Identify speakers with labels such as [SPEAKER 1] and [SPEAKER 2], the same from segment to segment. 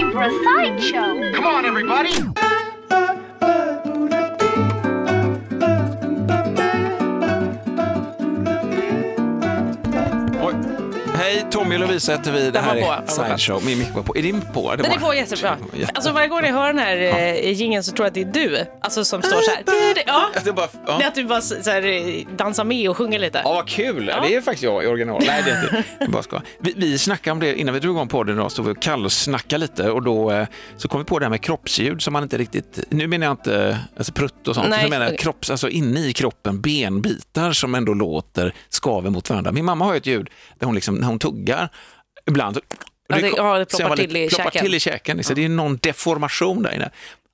[SPEAKER 1] time for a sideshow.
[SPEAKER 2] Come on, everybody!
[SPEAKER 3] Tommy och Lovisa heter vi. Det
[SPEAKER 4] Den
[SPEAKER 3] här
[SPEAKER 4] var på.
[SPEAKER 3] är
[SPEAKER 4] Den var
[SPEAKER 3] Side Show. Min mick var på. Är din på?
[SPEAKER 4] Den är på jättebra. Alltså varje gång jag hör den här eh, jingeln så tror jag att det är du. Alltså som står så här. Ja.
[SPEAKER 3] Det är bara,
[SPEAKER 4] Det är
[SPEAKER 3] ja.
[SPEAKER 4] att du bara så här, eh, dansar med och sjunger lite.
[SPEAKER 3] Ja, vad kul! Ja. Det är faktiskt jag i original. Nej, det är inte. Jag bara ska. Vi, vi snackade om det innan vi drog igång podden idag, stod vi och Kalle och snackade lite och då eh, så kom vi på det här med kroppsljud som man inte riktigt, nu menar jag inte alltså prutt och sånt,
[SPEAKER 4] Nej,
[SPEAKER 3] jag menar kropps, alltså inne i kroppen, benbitar som ändå låter, skaver mot varandra. Min mamma har ju ett ljud där hon liksom, när hon tuggar, ibland så-
[SPEAKER 4] Ja, det- ja, det ploppar till i
[SPEAKER 3] ploppar
[SPEAKER 4] käken.
[SPEAKER 3] till i käken. Så det är någon deformation där inne.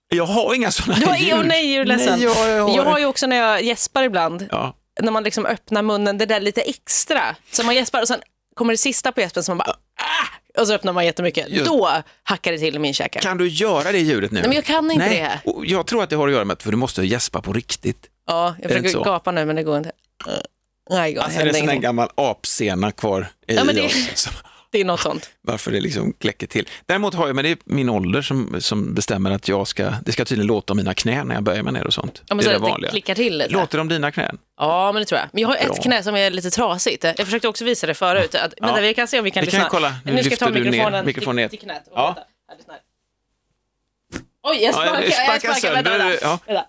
[SPEAKER 3] Jag har inga sådana
[SPEAKER 4] Du har,
[SPEAKER 3] ljud.
[SPEAKER 4] oh, nej, är ledsen.
[SPEAKER 3] Nej, jag, jag, har...
[SPEAKER 4] jag har ju också när jag gäspar ibland,
[SPEAKER 3] Ja.
[SPEAKER 4] när man liksom öppnar munnen, det där lite extra. Så man gäspar och sen kommer det sista på gäspen som man bara ah! och så öppnar man jättemycket.
[SPEAKER 3] Just.
[SPEAKER 4] Då hackar det till i min käke.
[SPEAKER 3] Kan du göra det ljudet nu?
[SPEAKER 4] Nej, men jag kan inte
[SPEAKER 3] Nej.
[SPEAKER 4] det.
[SPEAKER 3] Och jag tror att det har att göra med att för du måste gäspa på riktigt.
[SPEAKER 4] Ja, jag
[SPEAKER 3] det
[SPEAKER 4] försöker gapa nu men det går inte. Nej, jag
[SPEAKER 3] Alltså, är det
[SPEAKER 4] händer
[SPEAKER 3] sån här
[SPEAKER 4] ingenting.
[SPEAKER 3] gammal apsena kvar i
[SPEAKER 4] Ja, men det-
[SPEAKER 3] oss?
[SPEAKER 4] Det är något sånt.
[SPEAKER 3] varför det liksom kläcker till. Däremot har jag, men det är min ålder som, som bestämmer att jag ska, det ska tydligen låta om mina knän när jag böjer mig ner och sånt.
[SPEAKER 4] Ja, men
[SPEAKER 3] det
[SPEAKER 4] så
[SPEAKER 3] är
[SPEAKER 4] att
[SPEAKER 3] det
[SPEAKER 4] det klickar till lite.
[SPEAKER 3] Låter de dina knän?
[SPEAKER 4] Ja, men det tror jag. Men jag har ett
[SPEAKER 3] Bra.
[SPEAKER 4] knä som är lite trasigt. Jag försökte också visa det förut. Att, Vänta, vi kan se om vi kan
[SPEAKER 3] Vi kan
[SPEAKER 4] lyssna.
[SPEAKER 3] kolla. Nu
[SPEAKER 4] Nu ska jag ta
[SPEAKER 3] du ner
[SPEAKER 4] mikrofonen,
[SPEAKER 3] mikrofonen
[SPEAKER 4] till, knät. Och
[SPEAKER 3] Ja.
[SPEAKER 4] vänta. Oj, jag
[SPEAKER 3] Ja,
[SPEAKER 4] sparkar,
[SPEAKER 3] du
[SPEAKER 4] jag
[SPEAKER 3] sparkar
[SPEAKER 4] sparkar.
[SPEAKER 3] sönder,
[SPEAKER 4] Vänta, vänta.
[SPEAKER 3] ja.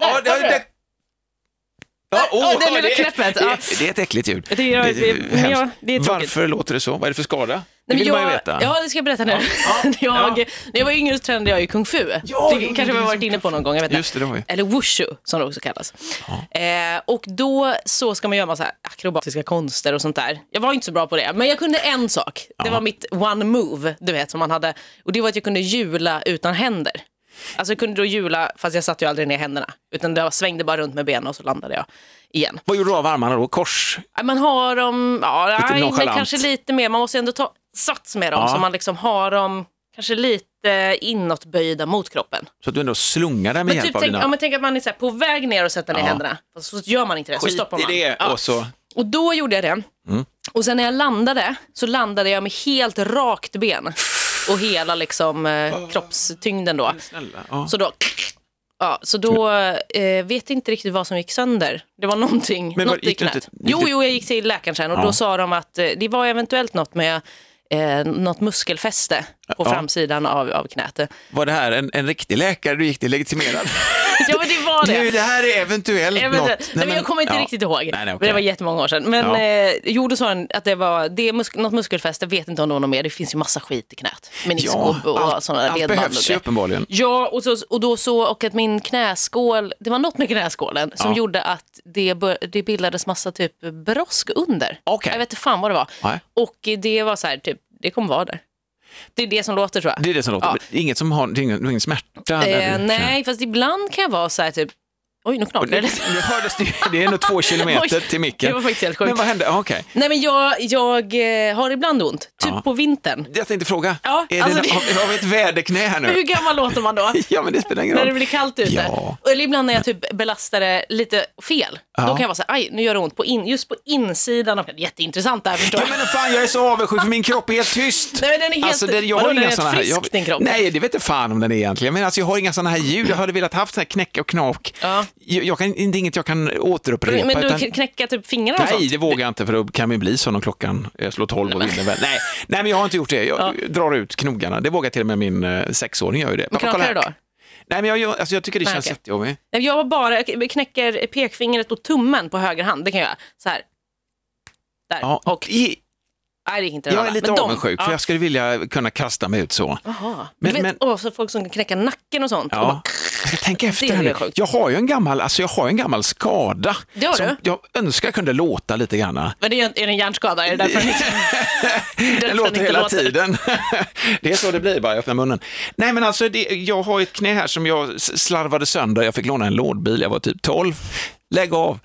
[SPEAKER 3] Ja,
[SPEAKER 4] Där,
[SPEAKER 3] det, ja,
[SPEAKER 4] ja, det lilla
[SPEAKER 3] det,
[SPEAKER 4] knäppet,
[SPEAKER 3] det,
[SPEAKER 4] ja.
[SPEAKER 3] det är ett äckligt ljud.
[SPEAKER 4] Jag jag-
[SPEAKER 3] Det
[SPEAKER 4] men jag-
[SPEAKER 3] hemskt.
[SPEAKER 4] det är.
[SPEAKER 3] Varför låter det så? Vad är det för skada? Det
[SPEAKER 4] Nej,
[SPEAKER 3] vill
[SPEAKER 4] men
[SPEAKER 3] man ju
[SPEAKER 4] jag,
[SPEAKER 3] veta.
[SPEAKER 4] Ja, det ska jag berätta nu. jag, När jag var yngre så tränade jag ju kung fu. det kanske vi har varit inne på någon gång. Jag vet.
[SPEAKER 3] Just det, det har vi.
[SPEAKER 4] Eller wushu, som det också kallas. Eh, och då så ska man göra massa akrobatiska konster och sånt där. Jag var inte så bra på det, men jag kunde en sak. Det var mitt one move, du vet, som man hade. Och det var att jag kunde hjula utan händer. Alltså jag kunde då hjula, fast jag satte ju aldrig ner händerna. Utan jag svängde bara runt med benen och så landade jag igen.
[SPEAKER 3] Vad gjorde du av armarna då? Kors?
[SPEAKER 4] Man har dem, ja,
[SPEAKER 3] Lite
[SPEAKER 4] nej, men kanske lite mer. Man måste ändå ta sats med dem
[SPEAKER 3] Ja.
[SPEAKER 4] så man liksom har dem kanske lite inåtböjda mot kroppen.
[SPEAKER 3] Så att du ändå slungar där med
[SPEAKER 4] Men,
[SPEAKER 3] hjälp
[SPEAKER 4] typ,
[SPEAKER 3] av
[SPEAKER 4] tänk,
[SPEAKER 3] dina...
[SPEAKER 4] ja, men tänk att man är så på väg ner och sätter ner
[SPEAKER 3] Ja.
[SPEAKER 4] händerna. Så gör man inte det, så
[SPEAKER 3] Skit
[SPEAKER 4] stoppar
[SPEAKER 3] i
[SPEAKER 4] man.
[SPEAKER 3] det
[SPEAKER 4] Ja.
[SPEAKER 3] och så...
[SPEAKER 4] Och då gjorde jag det.
[SPEAKER 3] Mm.
[SPEAKER 4] Och sen när jag landade så landade jag med helt rakt ben och hela liksom, eh, kroppstyngden då.
[SPEAKER 3] Ja.
[SPEAKER 4] Så då, ja, så då eh, vet jag inte riktigt vad som gick sönder. Det var någonting,
[SPEAKER 3] Men var-
[SPEAKER 4] något
[SPEAKER 3] gick du inte- gick
[SPEAKER 4] Jo, jo, jag gick till läkaren sen och
[SPEAKER 3] Ja.
[SPEAKER 4] då sa de att eh, det var eventuellt något med eh, något muskelfäste på
[SPEAKER 3] Ja.
[SPEAKER 4] framsidan av, av knät.
[SPEAKER 3] Var det här en, en riktig läkare du gick till legitimerad?
[SPEAKER 4] Ja, men det var det.
[SPEAKER 3] Du, det här är eventuellt
[SPEAKER 4] Eventuellt.
[SPEAKER 3] något.
[SPEAKER 4] Nej, men jag kommer inte
[SPEAKER 3] ja.
[SPEAKER 4] riktigt ihåg.
[SPEAKER 3] Nej, nej, okej.
[SPEAKER 4] Det var jättemånga år sedan. Men
[SPEAKER 3] Ja.
[SPEAKER 4] eh, jo, då sa han att det var det musk något muskelfäste. Vet inte om det var något mer. Det finns ju massa skit i knät. Meniskop och
[SPEAKER 3] allt,
[SPEAKER 4] sådana där
[SPEAKER 3] allt
[SPEAKER 4] ledband. och
[SPEAKER 3] behövs ju uppenbarligen.
[SPEAKER 4] Ja, och, så, och då så, och att min knäskål, det var något med knäskålen som
[SPEAKER 3] Ja.
[SPEAKER 4] gjorde att det, det bildades massa typ brosk under.
[SPEAKER 3] Okej.
[SPEAKER 4] Jag vet inte fan vad det var.
[SPEAKER 3] Nej.
[SPEAKER 4] Och det var så här, typ, det kommer vara där. Det är det som låter tror jag.
[SPEAKER 3] Det är det som låter.
[SPEAKER 4] Ja.
[SPEAKER 3] Inget som har, ingen, ingen smärta?
[SPEAKER 4] Eh, nej, fast ibland kan jag vara så här typ, oj nu knakar
[SPEAKER 3] det, nu hördes det, det är ändå två kilometer
[SPEAKER 4] Oj,
[SPEAKER 3] till micken.
[SPEAKER 4] Det var faktiskt helt sjukt.
[SPEAKER 3] Men vad hände? Ah, Okej.
[SPEAKER 4] Nej men jag, jag eh, har ibland ont, typ
[SPEAKER 3] Ja.
[SPEAKER 4] på vintern.
[SPEAKER 3] Jag tänkte fråga,
[SPEAKER 4] Ja,
[SPEAKER 3] är
[SPEAKER 4] alltså
[SPEAKER 3] det, har, har vi ett väderknä här
[SPEAKER 4] Hur
[SPEAKER 3] nu?
[SPEAKER 4] gammal låter man då?
[SPEAKER 3] Ja, men det spelar ingen
[SPEAKER 4] När det
[SPEAKER 3] roll.
[SPEAKER 4] blir kallt ute.
[SPEAKER 3] Ja.
[SPEAKER 4] Eller ibland när jag typ belastar det lite fel.
[SPEAKER 3] Ja.
[SPEAKER 4] Då kan jag vara så här, aj nu gör det ont på in, just på insidan av Jätteintressant det här förstår
[SPEAKER 3] Ja,
[SPEAKER 4] jag.
[SPEAKER 3] men fan, jag är så avundsjuk för min kropp är helt tyst.
[SPEAKER 4] Nej, men den är helt-
[SPEAKER 3] alltså, den, jag har inga
[SPEAKER 4] helt
[SPEAKER 3] såna här...
[SPEAKER 4] frisk,
[SPEAKER 3] Jag,
[SPEAKER 4] din kropp?
[SPEAKER 3] Nej, det vet jag fan om den är egentligen. Men alltså, jag har inga såna här ljud. Jag hade velat haft så här knäcka och knak.
[SPEAKER 4] Ja.
[SPEAKER 3] Jag, kan, det är inget jag kan återupprepa.
[SPEAKER 4] Men du
[SPEAKER 3] utan-
[SPEAKER 4] knäcka typ fingrarna och
[SPEAKER 3] Nej,
[SPEAKER 4] sånt?
[SPEAKER 3] det vågar jag inte för då kan vi bli så när klockan slår tolv och vinden väl. Nej, nej, men jag har inte gjort det. Jag
[SPEAKER 4] Ja.
[SPEAKER 3] drar ut knogarna. Det vågar till och med min eh, sexåring gör ju det.
[SPEAKER 4] Men
[SPEAKER 3] Pappa, kolla
[SPEAKER 4] knakar du
[SPEAKER 3] här.
[SPEAKER 4] då?
[SPEAKER 3] Nej, men jag, alltså, jag tycker det
[SPEAKER 4] Nej,
[SPEAKER 3] känns
[SPEAKER 4] okej.
[SPEAKER 3] jättejobbigt.
[SPEAKER 4] Jag bara jag knäcker pekfingret och tummen på höger hand. Det kan jag göra. Så här. Där.
[SPEAKER 3] Ja,
[SPEAKER 4] Och,
[SPEAKER 3] i,
[SPEAKER 4] nej, det gick inte
[SPEAKER 3] jag är lite
[SPEAKER 4] Men de-
[SPEAKER 3] avundsjuk för
[SPEAKER 4] ja.
[SPEAKER 3] jag skulle vilja kunna kasta mig ut så.
[SPEAKER 4] Jaha.
[SPEAKER 3] Men-
[SPEAKER 4] du vet,
[SPEAKER 3] men-
[SPEAKER 4] åh, så folk som kan knäcka nacken och sånt. Och
[SPEAKER 3] Ja.
[SPEAKER 4] bara,
[SPEAKER 3] Jag ska tänka efter här nu. Jag har ju en gammal, alltså jag har en gammal skada.
[SPEAKER 4] Det har
[SPEAKER 3] som
[SPEAKER 4] du?
[SPEAKER 3] jag önskar kunde låta lite grann.
[SPEAKER 4] men det är, är det en hjärnskada? Är det därför den inte,
[SPEAKER 3] Den låter hela
[SPEAKER 4] låter?
[SPEAKER 3] tiden. det är så det blir, bara jag öppnar munnen. Nej, men alltså, det, jag har ett knä här som jag slarvade sönder. Jag fick låna en lådbil, jag var typ 12. Lägg av.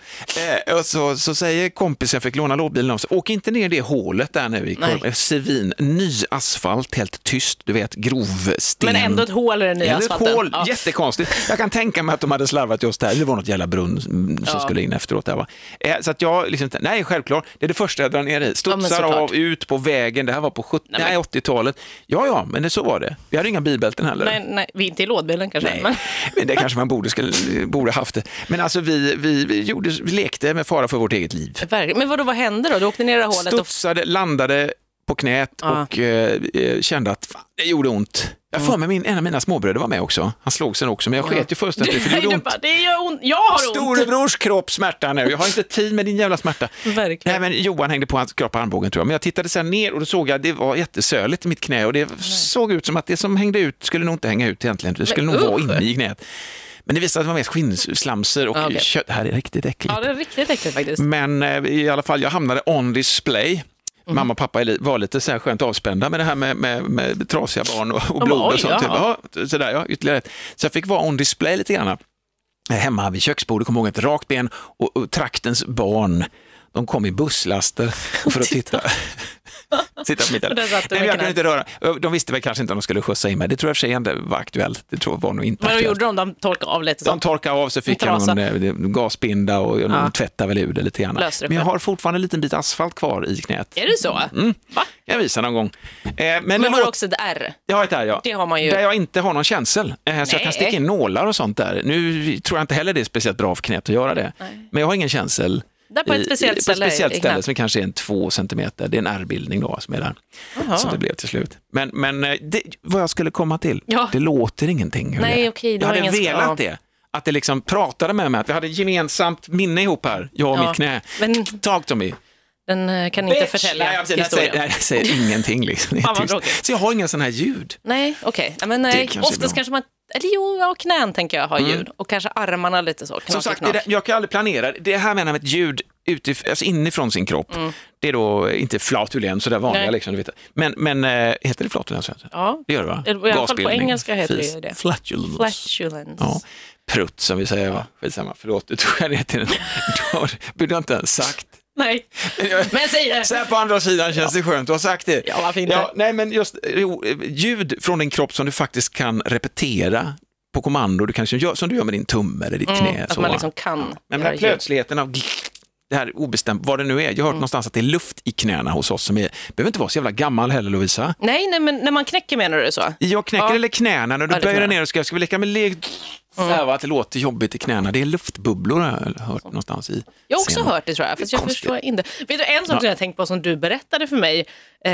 [SPEAKER 3] Eh, och så, så säger kompisen, jag fick låna lådbilen av, så åk inte ner det hålet där nu i. Korv- Svin, ny asfalt, helt tyst, du vet, grovsten.
[SPEAKER 4] Men ändå ett hål i den nya
[SPEAKER 3] Eller ett
[SPEAKER 4] asfalten.
[SPEAKER 3] hål,
[SPEAKER 4] Ja.
[SPEAKER 3] jättekonstigt. Jag kan tänka mig att de hade slarvat just där. Det var något jävla brunn som
[SPEAKER 4] Ja.
[SPEAKER 3] skulle in efteråt. Där, va? Eh, Så att jag, liksom, nej självklart, det är det första jag drar ner i. Studsar
[SPEAKER 4] såklart.
[SPEAKER 3] av, ut på vägen, det här var på 70,
[SPEAKER 4] Nej,
[SPEAKER 3] nej,
[SPEAKER 4] men-
[SPEAKER 3] 80-talet. Ja, ja, men det, så var det. Vi hade inga bilbälten heller.
[SPEAKER 4] Nej, nej, vi inte i lådbilen kanske.
[SPEAKER 3] Nej,
[SPEAKER 4] Men...
[SPEAKER 3] men det kanske man borde, skulle, borde haft det. Men alltså vi, vi, vi, gjorde, vi lekte med fara för vårt eget liv.
[SPEAKER 4] Men vadå, vad hände då? Du åkte ner i hålet och...
[SPEAKER 3] Studsade, landade på knät
[SPEAKER 4] Ja.
[SPEAKER 3] och eh, eh, kände att fan, det gjorde ont. Jag får mig min, en av mina småbröder var med också. Han slog sig också, men jag sket ju fullständigt för det
[SPEAKER 4] Nej,
[SPEAKER 3] gjorde ont.
[SPEAKER 4] bara, det gör ont. Jag har ont.
[SPEAKER 3] Storebrors kropp smärta nu. Jag har inte tid med din jävla smärta.
[SPEAKER 4] Verkligen.
[SPEAKER 3] Nej, men Johan hängde på hans kropp på armbågen tror jag. Men jag tittade sen ner och då såg jag att det var jättesöligt i mitt knä och det såg ut som att det som hängde ut skulle nog inte hänga ut egentligen. Det skulle
[SPEAKER 4] Men
[SPEAKER 3] nog vara
[SPEAKER 4] usch.
[SPEAKER 3] inne i knät. Men det visade sig att det var mest skinnslamser och
[SPEAKER 4] Ja, okej.
[SPEAKER 3] kött. Det här är riktigt äckligt.
[SPEAKER 4] Ja, det är riktigt äckligt faktiskt.
[SPEAKER 3] Men eh, i alla fall, jag hamnade on display.
[SPEAKER 4] Mhm.
[SPEAKER 3] Mamma och pappa var lite så här skönt avspända med det här med, med, med trasiga barn och, och blod och sånt.
[SPEAKER 4] jaha.
[SPEAKER 3] Ja, sådär, ja, ytterligare ett. Så jag fick vara on display lite grann. Hemma vid köksbordet, kom ihåg ett rakt ben och, och traktens barn, de kom i busslaster för att titta. Sitta på mitt Nej, jag kunde inte röra. De visste väl kanske inte om de skulle skjutsa in mig. Det tror jag i och för sig inte var aktuellt. Det tror jag var nog inte
[SPEAKER 4] Men vad gjorde de? De torkade av lite
[SPEAKER 3] De
[SPEAKER 4] så.
[SPEAKER 3] torkade av så fick jag någon eh, gasbinda och
[SPEAKER 4] Ja.
[SPEAKER 3] de tvättade väl ur det lite grann. Men jag har fortfarande en liten bit asfalt kvar i knät.
[SPEAKER 4] Är det så?
[SPEAKER 3] Mm.
[SPEAKER 4] Va?
[SPEAKER 3] Jag visar någon gång. Eh, men
[SPEAKER 4] Men har du också ett R?
[SPEAKER 3] jag har ett här, ja.
[SPEAKER 4] Det har man ju.
[SPEAKER 3] Där jag inte har någon känsel. Eh, så jag kan
[SPEAKER 4] Nej.
[SPEAKER 3] sticka in nålar och sånt där. Nu tror jag inte heller det är speciellt bra för knät att göra det.
[SPEAKER 4] Nej.
[SPEAKER 3] Men jag har ingen känsel.
[SPEAKER 4] Där på ett speciellt
[SPEAKER 3] på
[SPEAKER 4] ställe
[SPEAKER 3] ett speciellt ställe som kanske är en två centimeter. Det är en ärrbildning då som är där.
[SPEAKER 4] Jaha.
[SPEAKER 3] Så det blev till slut. Men, men eh, det, vad jag skulle komma till,
[SPEAKER 4] Ja.
[SPEAKER 3] det låter ingenting.
[SPEAKER 4] Nej,
[SPEAKER 3] det
[SPEAKER 4] okej,
[SPEAKER 3] jag hade
[SPEAKER 4] ingen-
[SPEAKER 3] velat
[SPEAKER 4] ja.
[SPEAKER 3] det. Att det liksom pratade med mig, att vi hade gemensamt minne ihop här, jag och
[SPEAKER 4] Ja.
[SPEAKER 3] mitt knä.
[SPEAKER 4] Men
[SPEAKER 3] Talk to me.
[SPEAKER 4] Den eh, kan inte
[SPEAKER 3] Bitch!
[SPEAKER 4] förtälja
[SPEAKER 3] nej, jag,
[SPEAKER 4] historien.
[SPEAKER 3] säger, nej, jag säger ingenting. Liksom. Det
[SPEAKER 4] Fan.
[SPEAKER 3] Så jag har inga sådana här ljud.
[SPEAKER 4] Nej, okej. Ja, Men
[SPEAKER 3] Det
[SPEAKER 4] nej,
[SPEAKER 3] kanske är
[SPEAKER 4] oftast kanske man... Eller jo, ja, knän tänker jag har ljud. Och kanske armarna lite så.
[SPEAKER 3] Som
[SPEAKER 4] knak i
[SPEAKER 3] sagt, det där, jag kan aldrig planera. Det här menar jag med ett ljud utif- alltså inifrån sin kropp. Det är då inte flatulens, så där vanliga.
[SPEAKER 4] Mm. Nej.
[SPEAKER 3] Liksom, du vet. Men, men äh, heter det flatulens?
[SPEAKER 4] Ja,
[SPEAKER 3] Det gör det va?
[SPEAKER 4] I alla fall på engelska heter det
[SPEAKER 3] Fis.
[SPEAKER 4] ju det.
[SPEAKER 3] Flatulence.
[SPEAKER 4] flatulence.
[SPEAKER 3] Ja. Prutt som vi säger, va? skitsamma, förlåt, du tog jag ner till. Du har- borde jag inte ens sagt.
[SPEAKER 4] Nej, men säg det.
[SPEAKER 3] Så här på andra sidan känns det skönt, du har sagt det.
[SPEAKER 4] Ja, varför inte?
[SPEAKER 3] Ja, nej, men just jo, ljud från din kropp som du faktiskt kan repetera på kommando, du kan liksom gör, som du gör med din tumme eller ditt knä.
[SPEAKER 4] Mm, att
[SPEAKER 3] så,
[SPEAKER 4] man liksom kan
[SPEAKER 3] Men den här plötsligheten av det här obestämt, vad det nu är. Jag har hört
[SPEAKER 4] Mm.
[SPEAKER 3] någonstans att det är luft i knäna hos oss som är, behöver inte vara så jävla gammal heller Lovisa.
[SPEAKER 4] Nej, nej, men när man knäcker menar du så?
[SPEAKER 3] Jag knäcker
[SPEAKER 4] Ja.
[SPEAKER 3] eller knäna, när du
[SPEAKER 4] Ja,
[SPEAKER 3] böjer ner och ska, ska vi leka med lek, så här, va, att det låter jobbigt i knäna. Det är luftbubblor har jag hört någonstans i
[SPEAKER 4] Jag har också
[SPEAKER 3] scenen.
[SPEAKER 4] hört det tror jag, fast jag
[SPEAKER 3] Konstigt.
[SPEAKER 4] förstår inte. Vet du, en sak som jag tänkt på som du berättade för mig, eh,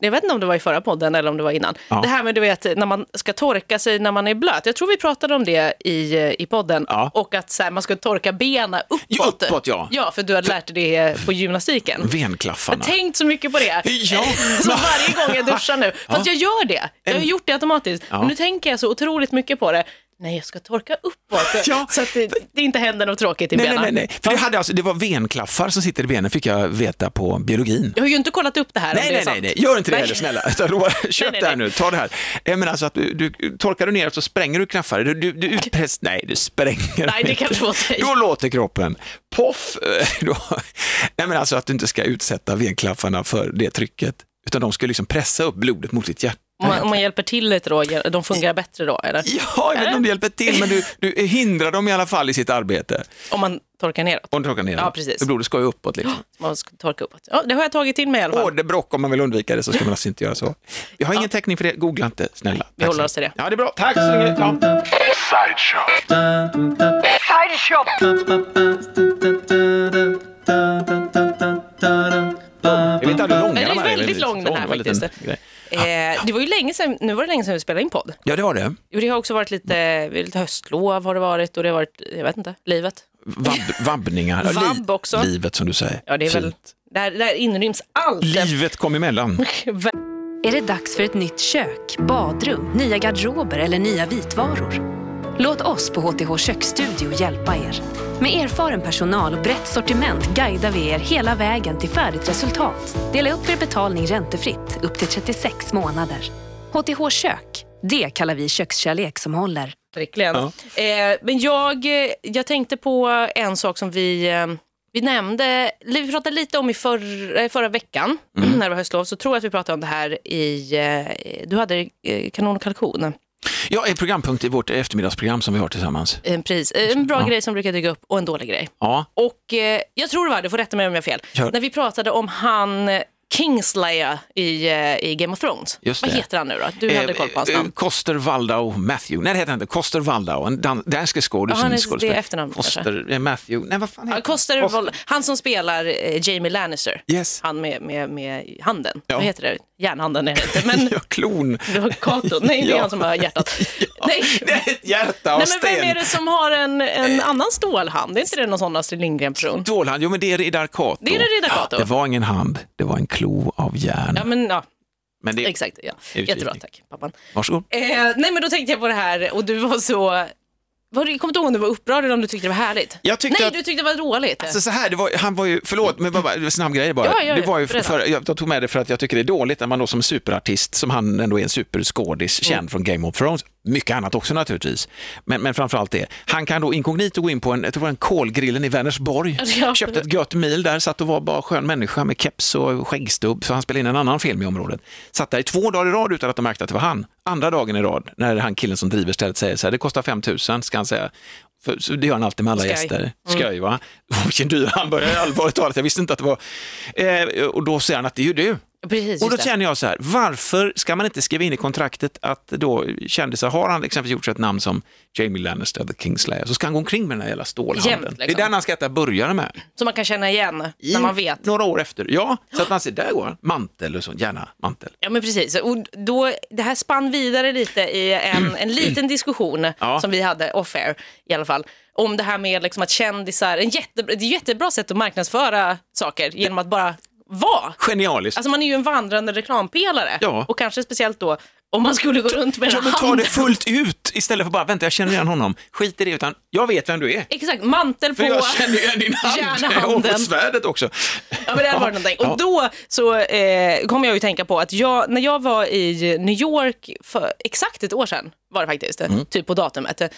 [SPEAKER 4] jag vet inte om det var i förra podden eller om det var innan.
[SPEAKER 3] Ja.
[SPEAKER 4] Det här med du vet, när man ska torka sig när man är blöt. Jag tror vi pratade om det i, eh, i podden.
[SPEAKER 3] Ja.
[SPEAKER 4] Och att så här, man ska torka benen uppåt.
[SPEAKER 3] Ja, uppåt, ja.
[SPEAKER 4] Ja, för du hade lärt dig det på gymnastiken. Jag
[SPEAKER 3] Venklaffarna.
[SPEAKER 4] har tänkt så mycket på det.
[SPEAKER 3] Ja.
[SPEAKER 4] Så varje gång jag duschar nu. Fast jag gör det. Jag har gjort det automatiskt. Men nu tänker jag så otroligt mycket på det. Nej, jag ska torka uppåt.
[SPEAKER 3] Ja.
[SPEAKER 4] Så att det, det inte händer något tråkigt i
[SPEAKER 3] Nej, nej,
[SPEAKER 4] benen.
[SPEAKER 3] nej, nej. För det, hade alltså, det var venklaffar som sitter i benen, fick jag veta på biologin.
[SPEAKER 4] Jag har ju inte kollat upp det här om
[SPEAKER 3] Nej,
[SPEAKER 4] det är
[SPEAKER 3] nej,
[SPEAKER 4] sant.
[SPEAKER 3] nej, nej, gör inte det
[SPEAKER 4] Nej.
[SPEAKER 3] heller snälla. Köp
[SPEAKER 4] nej,
[SPEAKER 3] det här
[SPEAKER 4] nej.
[SPEAKER 3] nu, ta det här. Menar alltså att du, du torkar du ner så spränger du knaffar. Du, du, du utpress, nej, du spränger
[SPEAKER 4] Nej, det kan
[SPEAKER 3] inte.
[SPEAKER 4] säga.
[SPEAKER 3] Då låter kroppen poff. eh, Då. Nej, men alltså att du inte ska utsätta venklaffarna för det trycket. Utan de ska liksom pressa upp blodet mot ditt hjärta.
[SPEAKER 4] Om man, om man hjälper till lite Roger, de fungerar bättre då? Eller?
[SPEAKER 3] Ja, jag vet inte om det hjälper till, men du, du hindrar dem i alla fall i sitt arbete.
[SPEAKER 4] Om man torkar neråt?
[SPEAKER 3] Om du torkar ner
[SPEAKER 4] Ja, precis.
[SPEAKER 3] För blodet ska ju uppåt liksom.
[SPEAKER 4] Man ska torka uppåt. Ja, det har jag tagit till mig i alla fall.
[SPEAKER 3] Åderbråck, om man vill undvika det så ska man alltså inte göra så. Jag har ingen täckning för det, googla inte snälla.
[SPEAKER 4] Vi
[SPEAKER 3] Tack
[SPEAKER 4] håller
[SPEAKER 3] så
[SPEAKER 4] oss till det.
[SPEAKER 3] Ja, det är bra. Tack så länge. Ja. Jag vet inte hur långa
[SPEAKER 4] Den är
[SPEAKER 3] de här
[SPEAKER 4] väldigt lång, den här, faktiskt. Eh, det var ju länge sedan, nu var det länge sedan vi spelade in podd.
[SPEAKER 3] Ja, det var det.
[SPEAKER 4] Det har också varit lite, lite höstlov har det varit och det har varit, jag vet inte, livet.
[SPEAKER 3] Vab, vabbningar.
[SPEAKER 4] Vabb också.
[SPEAKER 3] Livet som du säger.
[SPEAKER 4] Ja, det är väl,
[SPEAKER 3] Fint.
[SPEAKER 4] där, där inryms allt.
[SPEAKER 3] Livet kom emellan.
[SPEAKER 1] Är det dags för ett nytt kök, badrum, nya garderober eller nya vitvaror? Låt oss på HTH Köksstudio hjälpa er. Med erfaren personal och brett sortiment guidar vi er hela vägen till färdigt resultat. Dela upp er betalning räntefritt upp till 36 månader. HTH Kök, Det kallar vi kökskärlek som håller.
[SPEAKER 4] Verkligen.
[SPEAKER 3] Ja.
[SPEAKER 4] Eh, men jag, eh, jag tänkte på en sak som vi, eh, vi nämnde, vi pratade lite om i förr, eh, förra veckan
[SPEAKER 3] Mm.
[SPEAKER 4] när det var höstlov. Så tror jag att vi pratade om det här i, du hade kanon och kalkon.
[SPEAKER 3] Ja, en programpunkt i vårt eftermiddagsprogram som vi har tillsammans.
[SPEAKER 4] En, pris, eh, en bra
[SPEAKER 3] Ja.
[SPEAKER 4] grej som brukar dyka upp och en dålig grej.
[SPEAKER 3] Ja,
[SPEAKER 4] Och eh, jag tror det var, du får rätta mig om jag har fel,
[SPEAKER 3] Kör.
[SPEAKER 4] när vi pratade om han eh, Kingslayer i, eh, i Game of Thrones. Vad heter han nu då? Du hade koll på hans
[SPEAKER 3] Eh, eh,
[SPEAKER 4] namn.
[SPEAKER 3] Koster Waldau Matthew. Nej, det heter han inte. Koster Waldau, en dan- dansk skådis.
[SPEAKER 4] Ja, han är- det är efternamn,
[SPEAKER 3] Koster eh, Matthew. Nej, vad fan
[SPEAKER 4] Ja,
[SPEAKER 3] heter
[SPEAKER 4] Koster,
[SPEAKER 3] han?
[SPEAKER 4] Vol- han som spelar eh, Jamie Lannister.
[SPEAKER 3] Yes.
[SPEAKER 4] Han med, med, med handen.
[SPEAKER 3] Ja.
[SPEAKER 4] Vad heter det? Järnhanden är det inte. Men
[SPEAKER 3] Ja, klon.
[SPEAKER 4] det var Kato. Nej, det är
[SPEAKER 3] Ja.
[SPEAKER 4] han som har hjärtat. Nej.
[SPEAKER 3] Det är ett hjärta av
[SPEAKER 4] Nej, men vem
[SPEAKER 3] sten.
[SPEAKER 4] är det som har en, en annan stålhand? Är inte det någon sån Astrid Lindgren-person?
[SPEAKER 3] Stålhand, jo men det är Riddar Kato.
[SPEAKER 4] Det är Riddar Kato.
[SPEAKER 3] Det var ingen hand, det var en klo av järn.
[SPEAKER 4] Ja, men ja,
[SPEAKER 3] men det,
[SPEAKER 4] exakt. Ja. Jättebra, tack pappan.
[SPEAKER 3] Varsågod.
[SPEAKER 4] Eh, nej, men då tänkte jag på det här och du var så... Var, jag kommer inte ihåg om du var upprörd eller om du tyckte det var härligt.
[SPEAKER 3] Jag tyckte
[SPEAKER 4] nej,
[SPEAKER 3] att-
[SPEAKER 4] du tyckte det var dåligt.
[SPEAKER 3] Alltså så här, det var, han var ju, förlåt, men bara, bara, snabb grej bara.
[SPEAKER 4] Ja, ja,
[SPEAKER 3] det var ju för, jag tog med det för att jag tycker det är dåligt när man då som superartist, som han ändå är en superskådis,
[SPEAKER 4] Mm.
[SPEAKER 3] känd från Game of Thrones, mycket annat också naturligtvis, men, men framförallt det. Han kan då inkognito gå in på en, jag tror det var en kolgrillen i Vänersborg,
[SPEAKER 4] Ja.
[SPEAKER 3] köpte ett gött mil där, satt och var bara skön människa med keps och skäggstubb, så han spelade in en annan film i området. Satt där i två dagar i rad utan att de märkte att det var han. Andra dagen i rad, när han killen som driver stället säger så här, det kostar 5 000, ska han säga. För, så det gör han alltid med alla
[SPEAKER 4] Skoj.
[SPEAKER 3] gäster. Skoj va? Vilken dyr hamburgare, allvarligt talat, jag visste inte att det var... Eh, och då säger han att det är ju du.
[SPEAKER 4] Precis,
[SPEAKER 3] Och då känner jag så här, varför ska man inte skriva in i kontraktet att då kändisar, har han exempelvis gjort sig ett namn som Jamie Lannister, The Kingslayer, så ska han gå omkring med den här jävla stålhanden.
[SPEAKER 4] Jämt, liksom.
[SPEAKER 3] Det är den han ska äta burgare med.
[SPEAKER 4] Så man kan känna igen
[SPEAKER 3] I
[SPEAKER 4] när man vet.
[SPEAKER 3] Några år efter, ja. Så att man ser, där går han. Mantel och så, gärna mantel.
[SPEAKER 4] Ja men precis, och då, det här spann vidare lite i en, en liten diskussion
[SPEAKER 3] Ja.
[SPEAKER 4] som vi hade off-air i alla fall. Om det här med liksom att kändisar, en jätte, det är ett jättebra sätt att marknadsföra saker genom att bara vara.
[SPEAKER 3] Genialiskt.
[SPEAKER 4] Alltså man är ju en vandrande reklampelare.
[SPEAKER 3] Ja.
[SPEAKER 4] Och kanske speciellt då om man skulle gå runt med
[SPEAKER 3] men
[SPEAKER 4] här
[SPEAKER 3] ta det fullt ut istället för bara, vänta jag känner igen honom. Skit i det, utan jag vet vem du är.
[SPEAKER 4] Exakt, mantel på
[SPEAKER 3] För jag känner igen din hand och på svärdet också.
[SPEAKER 4] Ja, men det hade varit någonting. Och då så eh, kom jag ju tänka på att jag, när jag var i New York för exakt ett år sedan, var det faktiskt,
[SPEAKER 3] Mm.
[SPEAKER 4] typ på datumet, eh,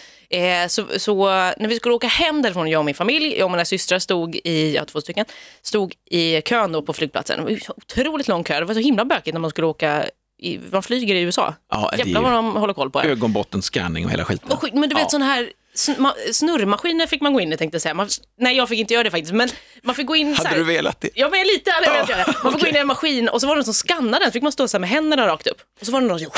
[SPEAKER 4] så, så när vi skulle åka hem därifrån, jag och min familj, jag och mina systrar stod i, ja två stycken, stod i kön då på flygplatsen. Det var otroligt lång kö, det var så himla bökigt när man skulle åka, i, man flyger i USA.
[SPEAKER 3] Ja, det
[SPEAKER 4] Jävlar vad de håller koll på det.
[SPEAKER 3] Ögonbottenscanning och hela skiten.
[SPEAKER 4] Och men du vet
[SPEAKER 3] Ja.
[SPEAKER 4] sån här sn- ma- snurrmaskiner fick man gå in i tänkte jag säga. Man, nej jag fick inte göra det faktiskt, men man fick gå in så
[SPEAKER 3] Hade
[SPEAKER 4] här,
[SPEAKER 3] du velat det?
[SPEAKER 4] Ja, men lite hade jag velat göra. Man får gå in i en maskin och så var det någon som skannade den, så fick man stå så här med händerna rakt upp. Och så var det någon som,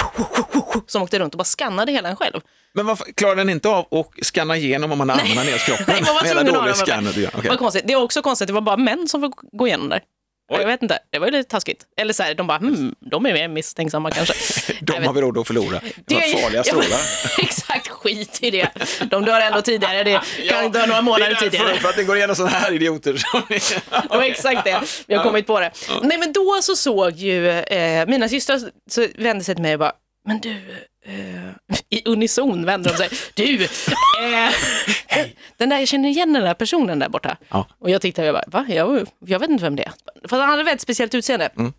[SPEAKER 4] som åkte runt och bara skannade hela en själv.
[SPEAKER 3] Men varför klarar den inte av att scanna igenom om man har armarna ner kroppen?
[SPEAKER 4] Nej, man var tvungen att ha dem.
[SPEAKER 3] Okej.
[SPEAKER 4] Vad konstigt. Det är också konstigt, det var bara män som fick gå igenom där.
[SPEAKER 3] Oj.
[SPEAKER 4] Jag vet inte, det var ju lite taskigt. Eller så här, de bara, hmm, de är mer misstänksamma kanske.
[SPEAKER 3] De har vi råd att förlora. Det var
[SPEAKER 4] är-
[SPEAKER 3] farliga
[SPEAKER 4] Ja,
[SPEAKER 3] strålar.
[SPEAKER 4] Exakt, skit i det. De dör ändå tidigare, det kan dö några månader
[SPEAKER 3] det är
[SPEAKER 4] tidigare.
[SPEAKER 3] För att det går igenom sådana här idioter.
[SPEAKER 4] var exakt det. Vi har kommit på det. Nej, men då så såg ju eh, mina systrar så vände sig till mig och bara, men du, eh, i unison vände de sig. Du, eh, den där, jag känner igen den där personen där borta.
[SPEAKER 3] Ja.
[SPEAKER 4] Och jag tittade och jag bara, va? Jag, jag vet inte vem det är. För han hade väldigt speciellt utseende. Var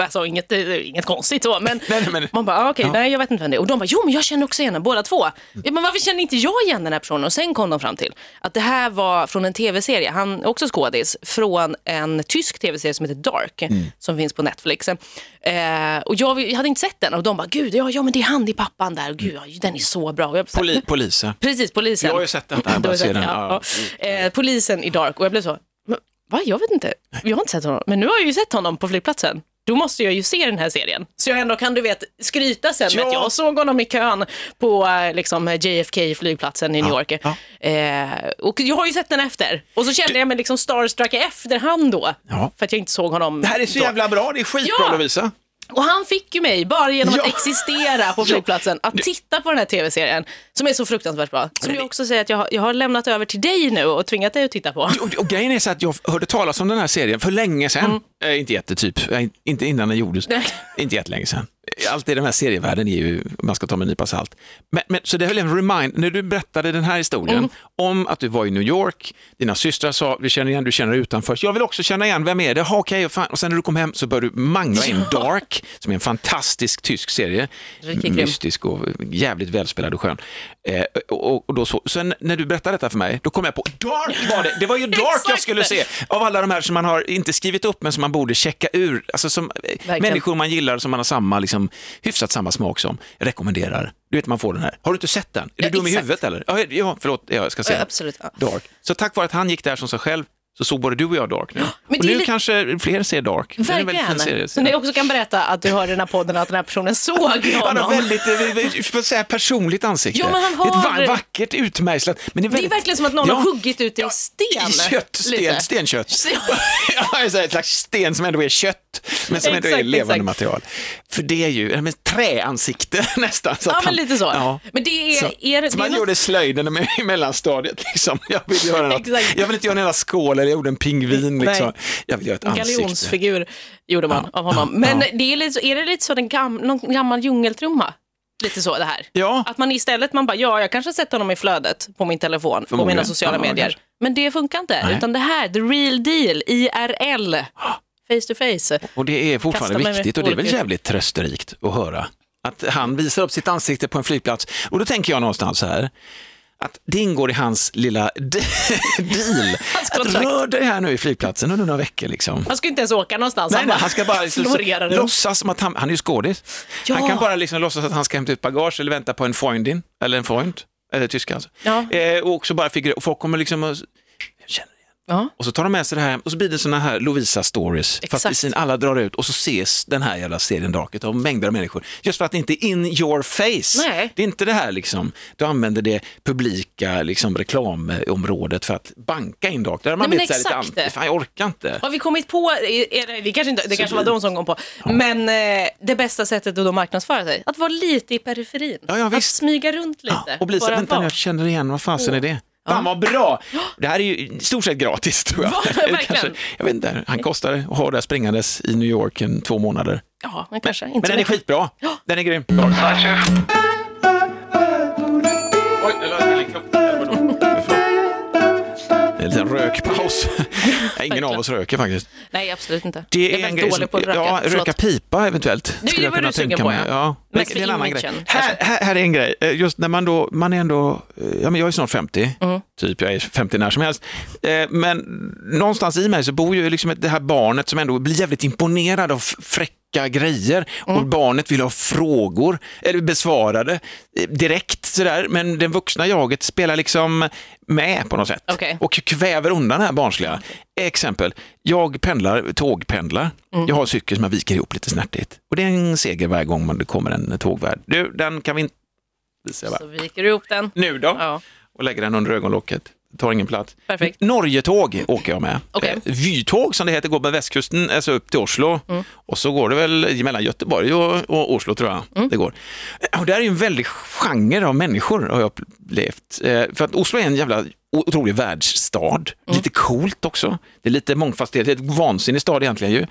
[SPEAKER 4] alltså inget, inget konstigt så, men,
[SPEAKER 3] Nej, men-
[SPEAKER 4] man bara, ah, okej,
[SPEAKER 3] Ja.
[SPEAKER 4] nej jag vet inte vem det är. Och de bara, jo men jag känner också igen den, båda två. Men varför känner inte jag igen den här personen? Och sen kom de fram till att det här var från en tv-serie, han är också skådis, från en tysk tv-serie som heter Dark,
[SPEAKER 3] Mm.
[SPEAKER 4] som finns på Netflix. Eh, och jag, jag hade inte sett den och de bara, gud, ja, ja men det är han, det är pappan där, och gud, ja, den är så bra. Och jag,
[SPEAKER 3] Poli, polisen.
[SPEAKER 4] Precis, polisen.
[SPEAKER 3] Jag har ju sett den
[SPEAKER 4] har
[SPEAKER 3] bara
[SPEAKER 4] sett den, ja,
[SPEAKER 3] Ja.
[SPEAKER 4] Eh, polisen i Dark och jag blev så, "Men, va, jag vet inte, jag har inte sett honom, men nu har jag ju sett honom på flygplatsen. Då måste jag ju se den här serien. Så jag ändå kan du vet skryta sen med
[SPEAKER 3] Ja.
[SPEAKER 4] att jag såg honom i kön på eh, liksom, JFK-flygplatsen i New
[SPEAKER 3] Ja,
[SPEAKER 4] York.
[SPEAKER 3] ja.
[SPEAKER 4] Eh, och jag har ju sett den efter. Och så kände jag mig liksom starstruck i efterhand då. För att jag inte såg honom
[SPEAKER 3] Det här är så
[SPEAKER 4] då.
[SPEAKER 3] jävla bra, det är skitbra
[SPEAKER 4] Ja.
[SPEAKER 3] Lovisa.
[SPEAKER 4] Och han fick ju mig, bara genom att existera på flygplatsen, att titta på den här tv-serien som är så fruktansvärt bra. Som jag också säger att jag har, jag har lämnat över till dig nu och tvingat dig att titta på.
[SPEAKER 3] Och, och grejen är så att jag hörde talas om den här serien för länge sedan. Eh, inte jättetyp, eh, inte innan den gjordes. Inte jättelänge sedan. Allt i den här serievärlden är ju, man ska ta med en nypa salt. Men, men, så det är väl en remind, när du berättade den här historien
[SPEAKER 4] Mm.
[SPEAKER 3] om att du var i New York, dina systrar sa, vi känner igen, du känner dig utanför. Jag vill också känna igen, vem är det? Ha, okej, och, fan. och sen när du kom hem så började du mangla in Dark, som är en fantastisk tysk serie. Mystisk och jävligt välspelad och skön. Eh, och, och då så, sen när du berättade detta för mig, då kom jag på, Dark var det! Det var ju Dark jag skulle se! Av alla de här som man har inte skrivit upp men som man borde checka ur. Alltså som eh,
[SPEAKER 4] Verkligen.
[SPEAKER 3] människor man gillar som man har samma, liksom, hyfsat samma smak som. Rekommenderar. Du vet man får den här. Har du inte sett den? Är
[SPEAKER 4] Ja,
[SPEAKER 3] du dum i
[SPEAKER 4] exakt.
[SPEAKER 3] huvudet eller? Ja, ja förlåt, ja, jag ska se.
[SPEAKER 4] Ja, absolut.
[SPEAKER 3] Dark. Så tack vare att han gick där som sig själv så såg både du och jag Dark nu.
[SPEAKER 4] Men
[SPEAKER 3] och
[SPEAKER 4] det är
[SPEAKER 3] nu
[SPEAKER 4] lite-
[SPEAKER 3] kanske fler ser Dark. Det är en väldigt fin serie.
[SPEAKER 4] Verkligen. Så ni också kan berätta att du hör i den här podden att den här personen såg
[SPEAKER 3] Han har
[SPEAKER 4] honom.
[SPEAKER 3] väldigt, eh, vi får säga personligt ansikte.
[SPEAKER 4] Ja, men han
[SPEAKER 3] Det är
[SPEAKER 4] har-
[SPEAKER 3] ett va- vackert utmejslat. Men det, är
[SPEAKER 4] Det är
[SPEAKER 3] väldigt,
[SPEAKER 4] verkligen som att någon
[SPEAKER 3] Ja.
[SPEAKER 4] har huggit ut det i sten.
[SPEAKER 3] Kött, sten,
[SPEAKER 4] lite.
[SPEAKER 3] stenkött. ja, det är ett slags sten som ändå är kött, men som ändå är
[SPEAKER 4] Exakt,
[SPEAKER 3] levande
[SPEAKER 4] exakt.
[SPEAKER 3] material. För det är ju men, träansikte nästan. Så
[SPEAKER 4] Ja,
[SPEAKER 3] att
[SPEAKER 4] men lite så.
[SPEAKER 3] Ja.
[SPEAKER 4] Men det är...
[SPEAKER 3] Så,
[SPEAKER 4] är, det
[SPEAKER 3] så
[SPEAKER 4] är
[SPEAKER 3] man
[SPEAKER 4] något-
[SPEAKER 3] gjorde slöjden i mellanstadiet. Liksom. Jag, vill göra något. Jag vill inte göra en hela skål eller jag gjorde en pingvin. Liksom. Jag vill göra ett
[SPEAKER 4] En
[SPEAKER 3] ansikte.
[SPEAKER 4] galjonsfigur gjorde man
[SPEAKER 3] Ja,
[SPEAKER 4] av honom. Men
[SPEAKER 3] ja.
[SPEAKER 4] det är, lite är det lite så den gam, någon gammal djungeltrumma? Lite så det här.
[SPEAKER 3] Ja,
[SPEAKER 4] Att man istället, man bara, ja jag kanske har sett honom i flödet på min telefon, på
[SPEAKER 3] Förmodligen.
[SPEAKER 4] mina sociala medier.
[SPEAKER 3] kanske.
[SPEAKER 4] Men det funkar inte,
[SPEAKER 3] Nej.
[SPEAKER 4] utan det här, the real deal, IRL, face to face.
[SPEAKER 3] och det är fortfarande viktigt och det är väl jävligt trösterikt att höra. Att han visar upp sitt ansikte på en flygplats. Och då tänker jag någonstans så här, att det ingår i hans lilla deal. Att rör dig här nu i flygplatsen under några veckor. Liksom.
[SPEAKER 4] Han ska inte ens åka någonstans,
[SPEAKER 3] Nej, nej, han ska bara
[SPEAKER 4] runt.
[SPEAKER 3] låtsas som att han, han är ju skådis.
[SPEAKER 4] Ja.
[SPEAKER 3] Han kan bara liksom låtsas att han ska hämta ut bagage eller vänta på en Freundin, eller en Freund, eller tyska alltså.
[SPEAKER 4] Ja.
[SPEAKER 3] Eh, och också bara figurera, och folk kommer liksom att, jag känner igen.
[SPEAKER 4] Ja.
[SPEAKER 3] Och så tar de med sig det här och så blir det såna här Lovisa-stories. Sin, alla drar ut och så ses den här jävla serien Darket av mängder av människor. Just för att det inte är in your face.
[SPEAKER 4] Nej.
[SPEAKER 3] Det är inte det här liksom, du använder det publika liksom, reklamområdet för att banka in Dark. Där man
[SPEAKER 4] Nej,
[SPEAKER 3] blivit så här lite fan jag orkar inte.
[SPEAKER 4] Har vi kommit på, är det, det kanske, inte, det kanske var de som kom på, men eh, det bästa sättet att då marknadsföra sig, att vara lite i periferin.
[SPEAKER 3] Ja, ja,
[SPEAKER 4] att smyga runt lite.
[SPEAKER 3] Ja, och bli så, vänta nu, jag känner igen, vad fasen är det? Fan vad bra! Det här är ju i stort sett gratis tror jag.
[SPEAKER 4] Ja,
[SPEAKER 3] Eller
[SPEAKER 4] verkligen.
[SPEAKER 3] jag vet inte, han kostar att ha där springandes i New York en två månader.
[SPEAKER 4] Ja, men kanske inte
[SPEAKER 3] Men den är skitbra. Den är grym. Oj, det lät en. Det är en liten rökpaus. Ingen av oss röker faktiskt.
[SPEAKER 4] Nej, absolut inte.
[SPEAKER 3] Det
[SPEAKER 4] jag är, väldigt dålig på att röka.
[SPEAKER 3] Ja, röka pipa eventuellt.
[SPEAKER 4] Det
[SPEAKER 3] skulle jag kunna tänka mig.
[SPEAKER 4] Ja.
[SPEAKER 3] Men det är en annan grej. Här, här, här är en grej. Eh, Just när man då, man är ändå, eh, ja men jag är snart 50,
[SPEAKER 4] Mm.
[SPEAKER 3] typ jag är 50 när som helst. Eh, Men någonstans i mig så bor ju liksom det här barnet som ändå blir jävligt imponerad av fräcka grejer
[SPEAKER 4] Mm.
[SPEAKER 3] och barnet vill ha frågor eller besvarade direkt sådär. Men den vuxna jaget spelar liksom med på något sätt
[SPEAKER 4] Okej.
[SPEAKER 3] och kväver undan det här barnsliga. Exempel, jag pendlar, tågpendlar.
[SPEAKER 4] Mm.
[SPEAKER 3] Jag har cykel som jag viker ihop lite snärtigt. Och det är en seger varje gång man det kommer en tågvärd. Du, den kan vi inte...
[SPEAKER 4] Så viker du ihop den.
[SPEAKER 3] Nu då?
[SPEAKER 4] Ja,
[SPEAKER 3] Och lägger den under ögonlocket. Tar ingen plats.
[SPEAKER 4] perfekt.
[SPEAKER 3] Norgetåg åker jag med.
[SPEAKER 4] Okej.
[SPEAKER 3] Eh, Vytåg som det heter, går med västkusten, alltså upp till Oslo.
[SPEAKER 4] Mm.
[SPEAKER 3] Och så går det väl mellan Göteborg och, och Oslo tror jag.
[SPEAKER 4] Mm.
[SPEAKER 3] Det går. Eh, Och det är ju en väldig genre av människor har jag upplevt. Eh, För att Oslo är en jävla otrolig världsstad.
[SPEAKER 4] Mm.
[SPEAKER 3] Lite coolt också. Det är lite mångfacetterat, det är ett vansinnig stad egentligen ju.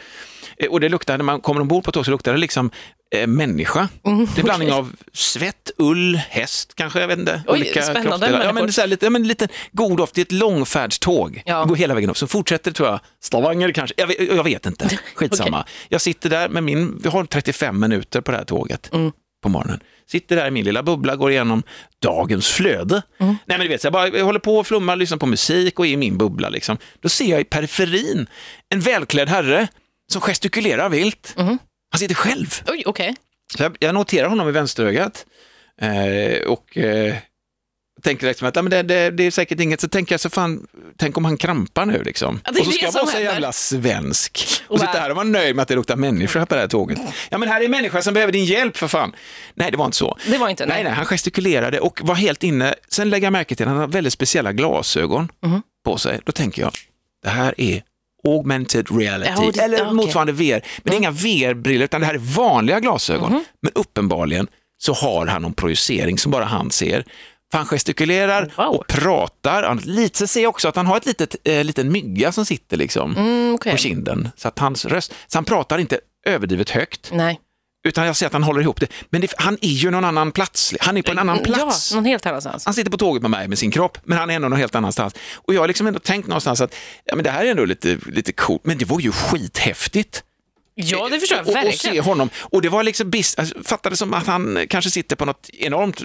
[SPEAKER 3] Eh, Och det luktar, när man kommer ombord på tåg så luktar det liksom eh, människa.
[SPEAKER 4] Mm,
[SPEAKER 3] Det är en blandning av svett, ull, häst kanske, jag vet inte.
[SPEAKER 4] Oj, spännande
[SPEAKER 3] kroppsdelar. Ja, men så här, lite, ja, men lite god doft, det är ett långfärdståg.
[SPEAKER 4] Ja.
[SPEAKER 3] Går hela vägen upp, så fortsätter tror jag Stavanger kanske, jag jag vet inte, skitsamma. Jag sitter där med min, vi har 35 minuter på det här tåget
[SPEAKER 4] Mm.
[SPEAKER 3] på morgonen. Sitter där i min lilla bubbla, går igenom dagens flöde.
[SPEAKER 4] Mm.
[SPEAKER 3] Nej men du vet, jag, bara, jag håller på och flummar, lyssnar på musik och är i min bubbla. Liksom. Då ser jag i periferin en välklädd herre som gestikulerar vilt.
[SPEAKER 4] Mm.
[SPEAKER 3] Han sitter själv.
[SPEAKER 4] Oj, okej.
[SPEAKER 3] Så jag, jag noterar honom i vänsterögat eh, och eh, tänker liksom att ja, men det, det, det är säkert inget, så tänker jag så fan, tänk om han krampar nu liksom. Och så ska jag vara så jävla svensk och
[SPEAKER 4] Och
[SPEAKER 3] sitta här och vara nöjd med att det luktar människor på det här tåget. Ja men här är en människa som behöver din hjälp för fan. Nej det var inte så.
[SPEAKER 4] Det var inte,
[SPEAKER 3] Nej,
[SPEAKER 4] nej.
[SPEAKER 3] nej, han gestikulerade och var helt inne. Sen lägger jag märke till att han har väldigt speciella glasögon
[SPEAKER 4] Mhm.
[SPEAKER 3] på sig. Då tänker jag, det här är augmented reality,
[SPEAKER 4] Ja, det-
[SPEAKER 3] eller
[SPEAKER 4] ja, okej.
[SPEAKER 3] motsvarande VR. Men det är inga VR-brillor, utan det här är vanliga glasögon.
[SPEAKER 4] Mhm.
[SPEAKER 3] Men uppenbarligen så har han någon projicering som bara han ser. För han gestikulerar
[SPEAKER 4] Wow.
[SPEAKER 3] och pratar. Lite ser jag också att han har ett litet, eh, liten mygga som sitter liksom
[SPEAKER 4] Mm, okej.
[SPEAKER 3] på kinden. Så att hans röst, så han pratar inte överdrivet högt.
[SPEAKER 4] Nej.
[SPEAKER 3] Utan jag ser att han håller ihop det. Men det, han är ju någon annan plats. Han är på en annan plats.
[SPEAKER 4] Ja, någon helt annanstans.
[SPEAKER 3] Han sitter på tåget med mig med sin kropp, men han är ändå någon helt annanstans. Och jag har liksom ändå tänkt någonstans att ja, men det här är ändå lite, lite coolt, men det var ju skithäftigt.
[SPEAKER 4] Ja, det förstår jag
[SPEAKER 3] och, och
[SPEAKER 4] verkligen.
[SPEAKER 3] se honom. Och det var liksom, bis- alltså, fattade som att han kanske sitter på något enormt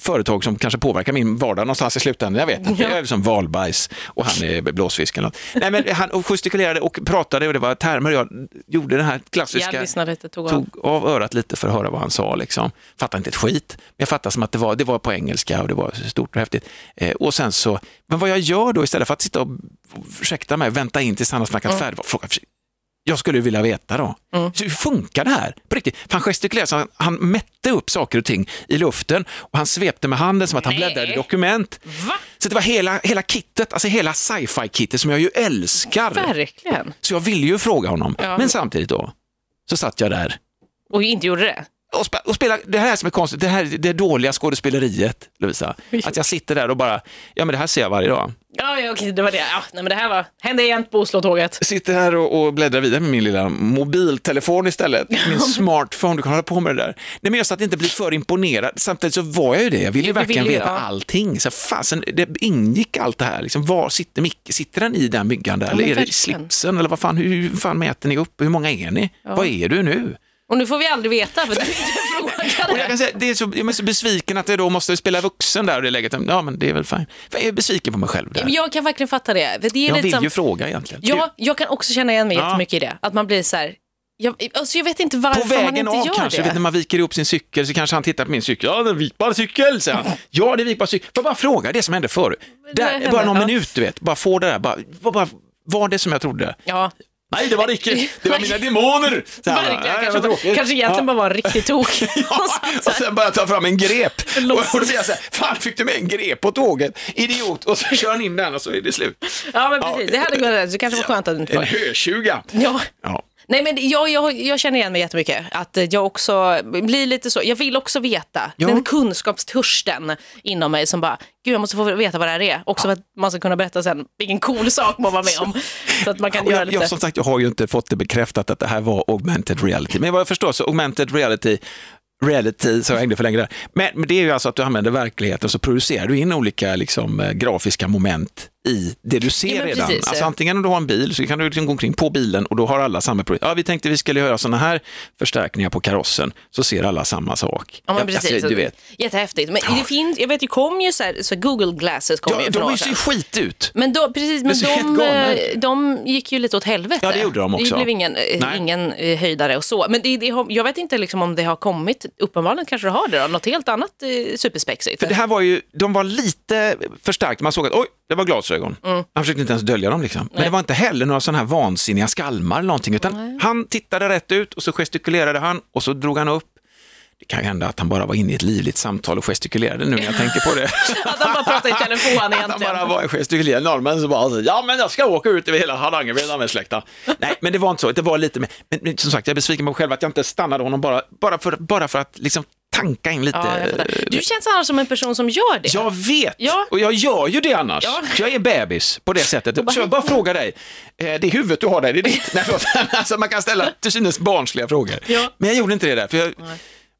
[SPEAKER 3] företag som kanske påverkar min vardag någonstans i slutändan. Jag vet inte, jag är som valbajs och han är blåsfisk eller något. Nej, men han och gestikulerade och pratade och det var termer och jag gjorde den här klassiska
[SPEAKER 4] Jag lyssnade lite, tog av.
[SPEAKER 3] tog av örat lite för att höra vad han sa. Liksom. Fattade inte ett skit, men jag fattade som att det var, det var på engelska och det var stort och häftigt. Eh, och sen så, men vad jag gör då istället för att sitta och, ursäkta mig, vänta in tills han har snackat färdigt, var fråga, jag skulle vilja veta då, så hur funkar det här? På riktigt, han gestikulerade så han, han mätte upp saker och ting i luften och han svepte med handen som att han
[SPEAKER 4] Nej.
[SPEAKER 3] bläddrade i dokument.
[SPEAKER 4] Va?
[SPEAKER 3] Så det var hela, hela kittet, alltså hela sci-fi-kittet som jag ju älskar.
[SPEAKER 4] Verkligen.
[SPEAKER 3] Så jag ville ju fråga honom,
[SPEAKER 4] Ja.
[SPEAKER 3] men samtidigt då, så satt jag där
[SPEAKER 4] Och inte gjorde det.
[SPEAKER 3] Och, spe, och spela, det här som är konstigt, det här det dåliga skådespeleriet, Lovisa. Att jag sitter där och bara, ja men det här ser jag varje dag.
[SPEAKER 4] Ja, ja okej, det var det. Ja, nej, men det här var, hände igen på Oslotåget.
[SPEAKER 3] Sitter här och, och bläddrar vidare med min lilla mobiltelefon istället, min smartphone, du kan hålla på med det där. Nej men just att inte bli för imponerad, samtidigt så var jag ju det, jag ville ju verkligen
[SPEAKER 4] ville
[SPEAKER 3] veta
[SPEAKER 4] ja.
[SPEAKER 3] allting. Så fasen, det ingick allt det här, liksom, var sitter Micke, sitter den i den myggan där,
[SPEAKER 4] Ja,
[SPEAKER 3] eller är det i slipsen, eller vad fan, hur, fan mäter ni upp, hur många är ni, vad är du nu?
[SPEAKER 4] Och nu får vi aldrig veta, för du inte
[SPEAKER 3] Och jag
[SPEAKER 4] frågade.
[SPEAKER 3] kan säga, det är så, jag är så besviken att jag då måste spela vuxen där och det läget. Ja, men det är väl fine. Jag är besviken på mig själv där.
[SPEAKER 4] Jag kan verkligen fatta det. Det är
[SPEAKER 3] Jag vill
[SPEAKER 4] som,
[SPEAKER 3] ju fråga egentligen.
[SPEAKER 4] ja, jag kan också känna igen mig
[SPEAKER 3] Ja.
[SPEAKER 4] jättemycket i det. Att man blir så här, jag, alltså jag vet inte varför
[SPEAKER 3] På
[SPEAKER 4] man
[SPEAKER 3] vägen
[SPEAKER 4] inte
[SPEAKER 3] av
[SPEAKER 4] gör
[SPEAKER 3] kanske,
[SPEAKER 4] det.
[SPEAKER 3] vet, när man viker ihop sin cykel så kanske han tittar på min cykel. Ja, det är en vikbar cykel, säger han. Ja, det är vikbar cykel. Får bara fråga det som hände förr? Där, bara någon
[SPEAKER 4] ja.
[SPEAKER 3] minut, du vet. Bara få det där. Bara, bara, var det som jag trodde?
[SPEAKER 4] Ja,
[SPEAKER 3] Nej, det var det icke. Det var mina demoner. Så här,
[SPEAKER 4] verkligen.
[SPEAKER 3] nej,
[SPEAKER 4] kanske, kanske egentligen bara var en riktig tok.
[SPEAKER 3] Ja, och sen bara ta fram en grep. Och, då blir jag så här, fan fick du med en grep på tåget? Idiot. Och så kör han in den och så är det slut.
[SPEAKER 4] Ja, men precis. Det hade kunnat, det kanske var skönt att det inte
[SPEAKER 3] En
[SPEAKER 4] var.
[SPEAKER 3] hötjuga.
[SPEAKER 4] Ja.
[SPEAKER 3] Ja.
[SPEAKER 4] Nej men jag, jag, jag känner igen mig jättemycket. Att jag också blir lite så, jag vill också veta.
[SPEAKER 3] Ja.
[SPEAKER 4] Den kunskapstörsten inom mig som bara, gud jag måste få veta vad det här är. Också för att man ska kunna berätta sen vilken cool sak man var med om. Så att man kan
[SPEAKER 3] Och
[SPEAKER 4] göra
[SPEAKER 3] jag,
[SPEAKER 4] lite.
[SPEAKER 3] jag, som sagt, jag har ju inte fått det bekräftat att det här var augmented reality. Men vad jag förstår så augmented reality reality, så jag hängde för länge där. Men, men det är ju alltså att du använder verkligheten så producerar du in olika liksom, eh, grafiska moment i det du ser
[SPEAKER 4] Ja,
[SPEAKER 3] redan.
[SPEAKER 4] precis.
[SPEAKER 3] Alltså, antingen om du har en bil så kan du liksom gå omkring på bilen och då har alla samma problem. Ja, vi tänkte vi skulle göra sådana här förstärkningar på karossen så ser alla samma sak.
[SPEAKER 4] Ja, men
[SPEAKER 3] Jag-
[SPEAKER 4] precis.
[SPEAKER 3] Alltså, du vet.
[SPEAKER 4] Jättehäftigt. Men det finns, jag vet, det kom ju så, här, så Google Glasses kom
[SPEAKER 3] Ja,
[SPEAKER 4] ju för
[SPEAKER 3] de ser ju skit ut.
[SPEAKER 4] Men då, precis, men de, eh, de gick ju lite åt helvete.
[SPEAKER 3] Ja, det gjorde de också.
[SPEAKER 4] Det blev ingen, eh,
[SPEAKER 3] Nej.
[SPEAKER 4] ingen eh, höjdare och så. Men det, det, jag vet inte liksom om det har kommit, uppenbarligen kanske det har det då, något helt annat eh, superspexigt.
[SPEAKER 3] För det här var ju, de var lite förstärkt. Man såg att oj, det var glasögon. Han försökte inte ens dölja dem. Liksom. Men det var inte heller några sådana här vansinniga skalmar eller någonting, utan han tittade rätt ut och så gestikulerade han och så drog han upp. Det kan ju hända att han bara var inne i ett livligt samtal och gestikulerade nu när jag tänker på det.
[SPEAKER 4] Att han bara pratar i telefon
[SPEAKER 3] Att han
[SPEAKER 4] egentligen.
[SPEAKER 3] bara var en gestikulerande norrman som bara, ja men jag ska åka ut över hela Hardangervidda med släkten. Nej, men det var inte så, det var lite men, men som sagt jag är besviken på mig själv att jag inte stannade honom bara, bara, för, bara för att liksom tanka in lite.
[SPEAKER 4] Ja, jag fattar. du känns annars som en person som gör det.
[SPEAKER 3] Jag vet,
[SPEAKER 4] Ja.
[SPEAKER 3] och jag gör ju det annars.
[SPEAKER 4] Ja.
[SPEAKER 3] Jag är bebis på det sättet. Så jag bara frågar dig, eh, det huvudet du har där, det är ditt? Nej, alltså, man kan ställa till synes barnsliga frågor.
[SPEAKER 4] Ja.
[SPEAKER 3] Men jag gjorde inte det där. För jag,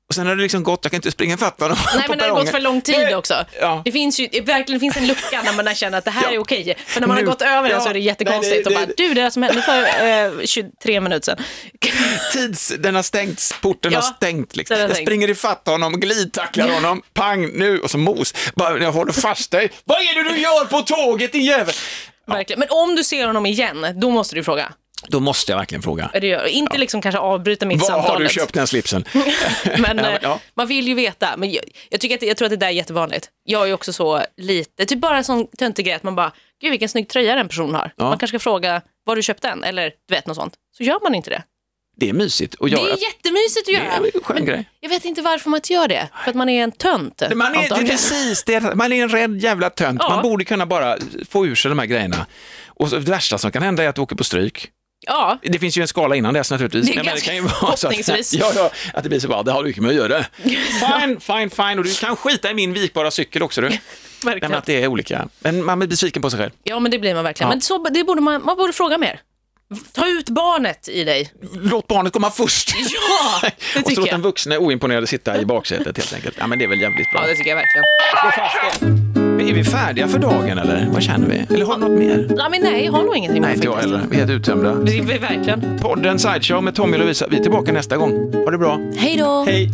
[SPEAKER 3] och sen har det liksom gått, jag kan inte springa ifatt honom
[SPEAKER 4] Nej, men det har gått för lång tid också.
[SPEAKER 3] Ja.
[SPEAKER 4] Det finns ju det verkligen finns en lucka när man känner att det här
[SPEAKER 3] Ja.
[SPEAKER 4] är okej. För när man
[SPEAKER 3] Nu-
[SPEAKER 4] har gått över det
[SPEAKER 3] ja.
[SPEAKER 4] så är det jättekonstigt.
[SPEAKER 3] Nej, det-
[SPEAKER 4] och bara,
[SPEAKER 3] det-
[SPEAKER 4] du, det där som hände för eh, 23 minuter sedan.
[SPEAKER 3] Tids, den har stängts, porten
[SPEAKER 4] Ja,
[SPEAKER 3] har stängt. Liksom.
[SPEAKER 4] den har
[SPEAKER 3] Jag
[SPEAKER 4] stängt.
[SPEAKER 3] springer ifatt honom, glidtacklar honom, pang nu och så mos. Bara, jag håller fast dig. Vad är det du gör på tåget din jävel?
[SPEAKER 4] Verkligen. Men om du ser honom igen, då måste du fråga.
[SPEAKER 3] Då måste jag verkligen fråga.
[SPEAKER 4] Gör. Inte liksom kanske avbryta mitt
[SPEAKER 3] Var
[SPEAKER 4] samtal.
[SPEAKER 3] har du köpt den slipsen?
[SPEAKER 4] Men
[SPEAKER 3] Ja,
[SPEAKER 4] eh,
[SPEAKER 3] ja.
[SPEAKER 4] man vill ju veta. Men jag, jag, tycker att, jag tror att det där är jättevanligt. Jag är också så lite, typ bara en sån töntig grej att man bara, gud vilken snygg tröja den personen har.
[SPEAKER 3] Ja.
[SPEAKER 4] Man kanske ska fråga, var du köpt den? Eller du vet något sånt. Så gör man inte det.
[SPEAKER 3] Det är mysigt att göra.
[SPEAKER 4] Det är jättemysigt att
[SPEAKER 3] Det
[SPEAKER 4] göra.
[SPEAKER 3] är en skön grej.
[SPEAKER 4] Jag vet inte varför man inte gör det. För att man är en tönt.
[SPEAKER 3] Man är, det är precis det, man är en rädd jävla tönt.
[SPEAKER 4] Ja.
[SPEAKER 3] Man borde kunna bara få ur sig de här grejerna. Och så, det värsta som kan hända är att du åker på stryk.
[SPEAKER 4] Ja,
[SPEAKER 3] Det finns ju en skala innan dess naturligtvis.
[SPEAKER 4] Det
[SPEAKER 3] Men
[SPEAKER 4] ganska
[SPEAKER 3] kan ju vara så att, ja, ja, att det blir så bara, det har du mycket med att göra. Fine, fine, fine. Och du kan skita i min vikbara cykel också du. Nej, men
[SPEAKER 4] verkligen.
[SPEAKER 3] att det är olika. Men man blir besviken på sig själv.
[SPEAKER 4] Ja, men det blir man verkligen.
[SPEAKER 3] Ja.
[SPEAKER 4] Men så, det borde man, man borde fråga mer. Ta ut barnet i dig.
[SPEAKER 3] Låt barnet komma först.
[SPEAKER 4] Ja, det
[SPEAKER 3] och så
[SPEAKER 4] tycker
[SPEAKER 3] låt den
[SPEAKER 4] jag.
[SPEAKER 3] vuxna oimponerade sitta i baksätet helt enkelt. Ja, men det är väl jävligt bra.
[SPEAKER 4] Ja, det tycker jag verkligen.
[SPEAKER 3] Slå fast det. Är vi färdiga för dagen eller vad känner vi? Eller har du något mer?
[SPEAKER 4] Ja, men nej, jag har nog ingenting
[SPEAKER 3] Nej,
[SPEAKER 4] mer
[SPEAKER 3] inte jag heller. Vi är helt uttömda.
[SPEAKER 4] Det är verkligen.
[SPEAKER 3] Podden Sideshow med Tommy och Lovisa. Vi är tillbaka nästa gång. Ha det bra.
[SPEAKER 4] Hej då!
[SPEAKER 3] Hej!